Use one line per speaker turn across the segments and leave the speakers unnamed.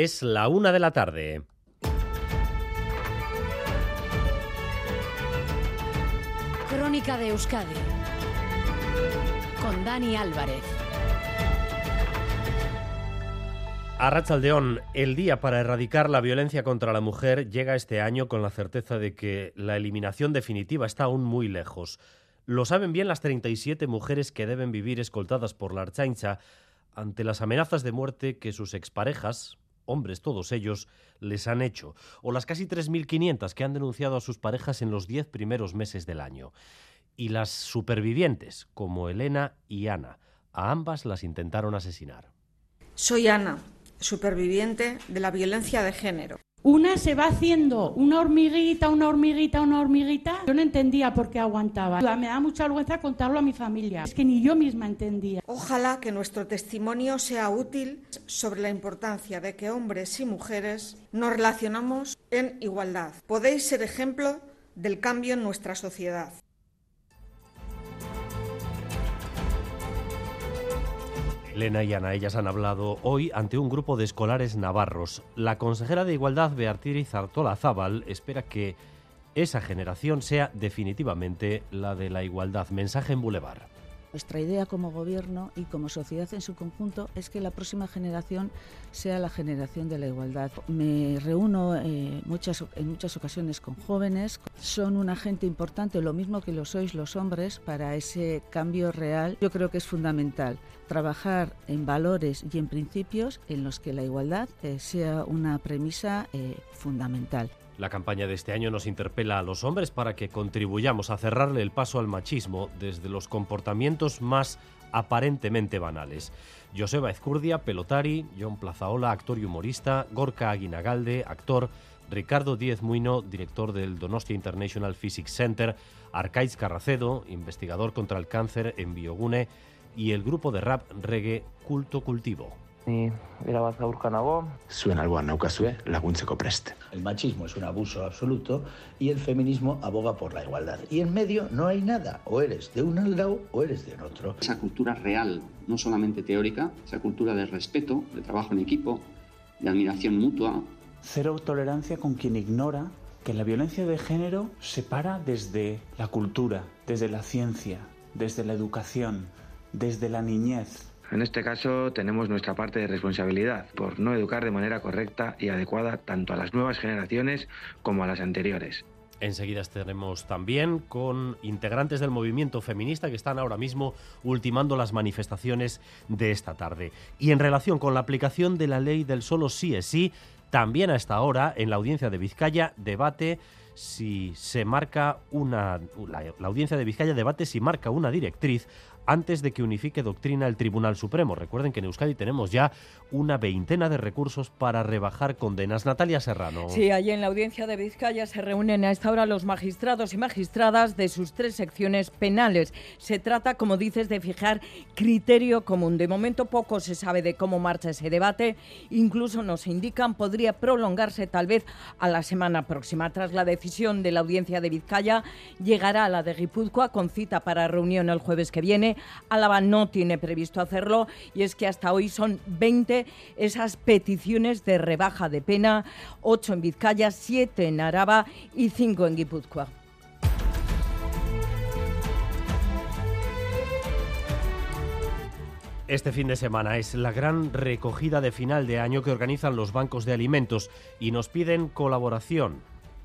Es la una de la tarde.
Crónica de Euskadi con Dani Álvarez.
Arrachaldeón, el día para erradicar la violencia contra la mujer llega este año con la certeza de que la eliminación definitiva está aún muy lejos. Lo saben bien las 37 mujeres que deben vivir escoltadas por la Archaincha ante las amenazas de muerte que sus exparejas, hombres todos ellos, les han hecho, o las casi 3.500 que han denunciado a sus parejas en los 10 primeros meses del año. Y las supervivientes, como Elena y Ana, a ambas las intentaron asesinar.
Soy Ana, superviviente de la violencia de género.
Una se va haciendo una hormiguita, una hormiguita, una hormiguita. Yo no entendía por qué aguantaba. Me da mucha vergüenza contarlo a mi familia. Es que ni yo misma entendía.
Ojalá que nuestro testimonio sea útil sobre la importancia de que hombres y mujeres nos relacionamos en igualdad. Podéis ser ejemplo del cambio en nuestra sociedad.
Elena y Ana, ellas han hablado hoy ante un grupo de escolares navarros. La consejera de Igualdad, Beatriz Artola Zábal, espera que esa generación sea definitivamente la de la igualdad. Mensaje en Boulevard.
Nuestra idea como gobierno y como sociedad en su conjunto es que la próxima generación sea la generación de la igualdad. Me reúno eh, muchas, en muchas ocasiones con jóvenes, son un agente importante, lo mismo que lo sois los hombres, para ese cambio real. Yo creo que es fundamental trabajar en valores y en principios en los que la igualdad eh, sea una premisa eh, fundamental.
La campaña de este año nos interpela a los hombres para que contribuyamos a cerrarle el paso al machismo desde los comportamientos más aparentemente banales. Joseba Ezcurdia, pelotari, John Plazaola, actor y humorista, Gorka Aguinagalde, actor, Ricardo Díez Muino, director del Donostia International Physics Center, Arcaiz Carracedo, investigador contra el cáncer en Biogune, y el grupo de rap reggae Culto Cultivo.
Ni erabat gaurka nago.
Zuen alboan naukazue laguntzeko prest.
El machismo es un abuso absoluto y el feminismo aboga por la igualdad. Y en medio no hay nada. O eres de un lado o eres de otro.
Esa cultura real, no solamente teórica, esa cultura de respeto, de trabajo en equipo, de admiración mutua.
Cero tolerancia con quien ignora que la violencia de género se para desde la cultura, desde la ciencia, desde la educación, desde la niñez.
En este caso tenemos nuestra parte de responsabilidad por no educar de manera correcta y adecuada tanto a las nuevas generaciones como a las anteriores.
Enseguida estaremos también con integrantes del movimiento feminista que están ahora mismo ultimando las manifestaciones de esta tarde. Y en relación con la aplicación de la ley del solo sí es sí, también a esta hora en la audiencia de Vizcaya debate si se marca una la, la audiencia de Vizcaya debate si marca una directriz antes de que unifique doctrina el Tribunal Supremo. Recuerden que en Euskadi tenemos ya una veintena de recursos para rebajar condenas. Natalia Serrano.
Sí, allí en la audiencia de Vizcaya se reúnen a esta hora los magistrados y magistradas de sus tres secciones penales. Se trata, como dices, de fijar criterio común. De momento poco se sabe de cómo marcha ese debate. Incluso nos indican podría prolongarse tal vez a la semana próxima. Tras la decisión de la audiencia de Vizcaya, llegará a la de Guipúzcoa con cita para reunión el jueves que viene. Álava no tiene previsto hacerlo y es que hasta hoy son 20 esas peticiones de rebaja de pena, 8 en Vizcaya, 7 en Araba y 5 en Guipúzcoa.
Este fin de semana es la gran recogida de final de año que organizan los bancos de alimentos y nos piden colaboración.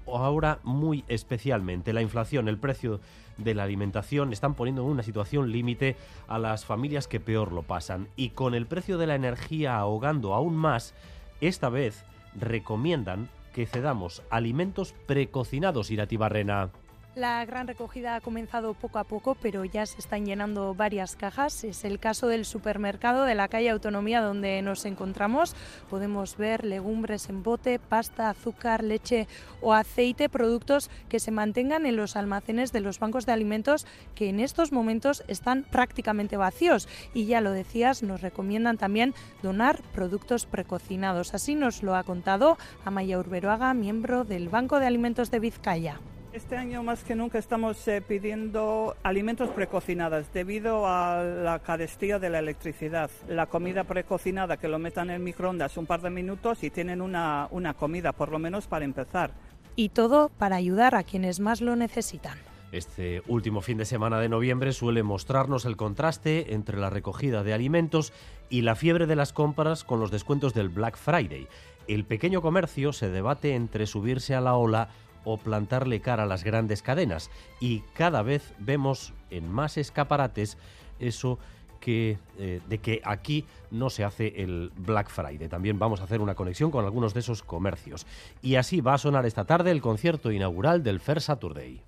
Ahora muy especialmente la inflación, el precio de la alimentación están poniendo en una situación límite a las familias que peor lo pasan y con el precio de la energía ahogando aún más, esta vez recomiendan que cedamos alimentos precocinados, Iratibarrena.
La gran recogida ha comenzado poco a poco, pero ya se están llenando varias cajas. Es el caso del supermercado de la calle Autonomía donde nos encontramos. Podemos ver legumbres en bote, pasta, azúcar, leche o aceite, productos que se mantengan en los almacenes de los bancos de alimentos que en estos momentos están prácticamente vacíos. Y ya lo decías, nos recomiendan también donar productos precocinados. Así nos lo ha contado Amaya Urberoaga, miembro del Banco de Alimentos de Vizcaya.
Este año más que nunca estamos eh, pidiendo alimentos precocinados debido a la carestía de la electricidad. La comida precocinada que lo metan en microondas un par de minutos y tienen una, una comida por lo menos para empezar.
Y todo para ayudar a quienes más lo necesitan.
Este último fin de semana de noviembre suele mostrarnos el contraste entre la recogida de alimentos y la fiebre de las compras con los descuentos del Black Friday. El pequeño comercio se debate entre subirse a la ola o plantarle cara a las grandes cadenas. Y cada vez vemos en más escaparates eso que, eh, de que aquí no se hace el Black Friday. También vamos a hacer una conexión con algunos de esos comercios. Y así va a sonar esta tarde el concierto inaugural del Fair Saturday.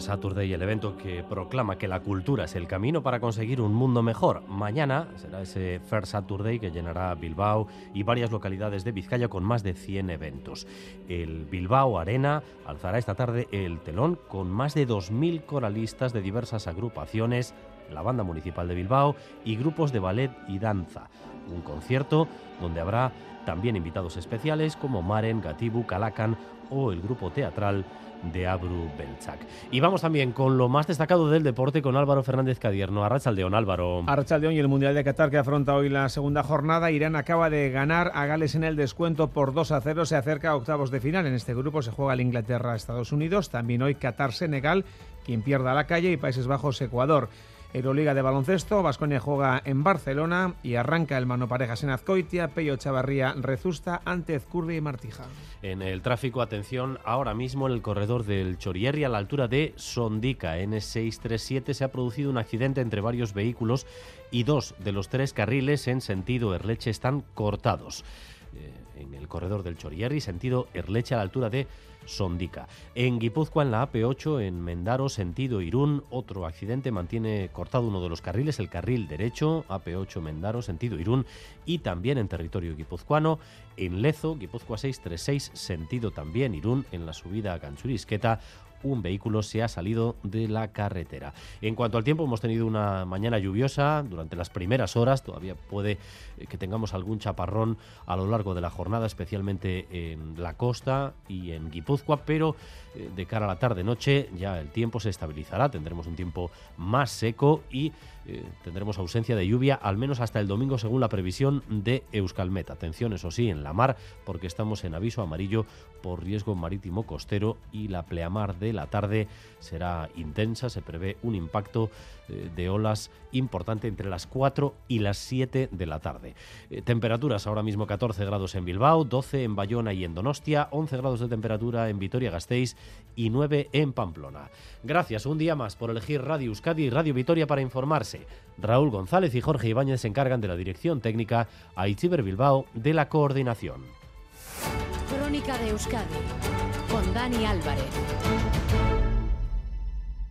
Saturday, el evento que proclama que la cultura es el camino para conseguir un mundo mejor. Mañana será ese Fair Saturday que llenará Bilbao y varias localidades de Vizcaya con más de 100 eventos. El Bilbao Arena alzará esta tarde el telón con más de 2.000 coralistas de diversas agrupaciones, la Banda Municipal de Bilbao y grupos de ballet y danza. Un concierto donde habrá también invitados especiales como Maren, Gatibu, Calacan o el grupo teatral de Abru Belchak. Y vamos también con lo más destacado del deporte con Álvaro Fernández Cadierno. Arrachaldeón, Álvaro.
Arrachaldeón y el Mundial de Qatar que afronta hoy la segunda jornada. Irán acaba de ganar a Gales en el descuento por 2 a 0. Se acerca a octavos de final. En este grupo se juega el Inglaterra-Estados Unidos. También hoy Qatar-Senegal. Quien pierda la calle y Países Bajos-Ecuador. Euroliga de baloncesto, Vasconia juega en Barcelona y arranca el mano parejas en Azcoitia, Pello Chavarría rezusta ante Ezcurdi y Martija.
En el tráfico, atención, ahora mismo en el corredor del Chorierri a la altura de Sondica, N637, se ha producido un accidente entre varios vehículos y dos de los tres carriles en sentido Erleche están cortados. Eh, en el corredor del Chorierri, sentido Erleche a la altura de Sondica. En Guipúzcoa, en la AP8, en Mendaro, sentido Irún, otro accidente mantiene cortado uno de los carriles, el carril derecho, AP8 Mendaro, sentido Irún, y también en territorio guipuzcoano, en Lezo, Guipúzcoa 636, sentido también Irún, en la subida a Canchurisqueta, un vehículo se ha salido de la carretera. En cuanto al tiempo, hemos tenido una mañana lluviosa durante las primeras horas. Todavía puede eh, que tengamos algún chaparrón a lo largo de la jornada, especialmente en la costa y en Guipúzcoa, pero eh, de cara a la tarde-noche ya el tiempo se estabilizará. Tendremos un tiempo más seco y eh, tendremos ausencia de lluvia al menos hasta el domingo según la previsión de Euskalmet. Atención, eso sí, en la mar porque estamos en aviso amarillo por riesgo marítimo costero y la pleamar de la tarde será intensa. Se prevé un impacto eh, de olas importante entre las 4 y las 7 de la tarde. Temperaturas ahora mismo 14 grados en Bilbao, 12 en Bayona y en Donostia, 11 grados de temperatura en Vitoria-Gasteiz y 9 en Pamplona. Gracias un día más por elegir Radio Euskadi y Radio Vitoria para informarse. Raúl González y Jorge Ibáñez se encargan de la dirección técnica, a Itziber Bilbao de la coordinación.
Crónica de Euskadi con Dani Álvarez.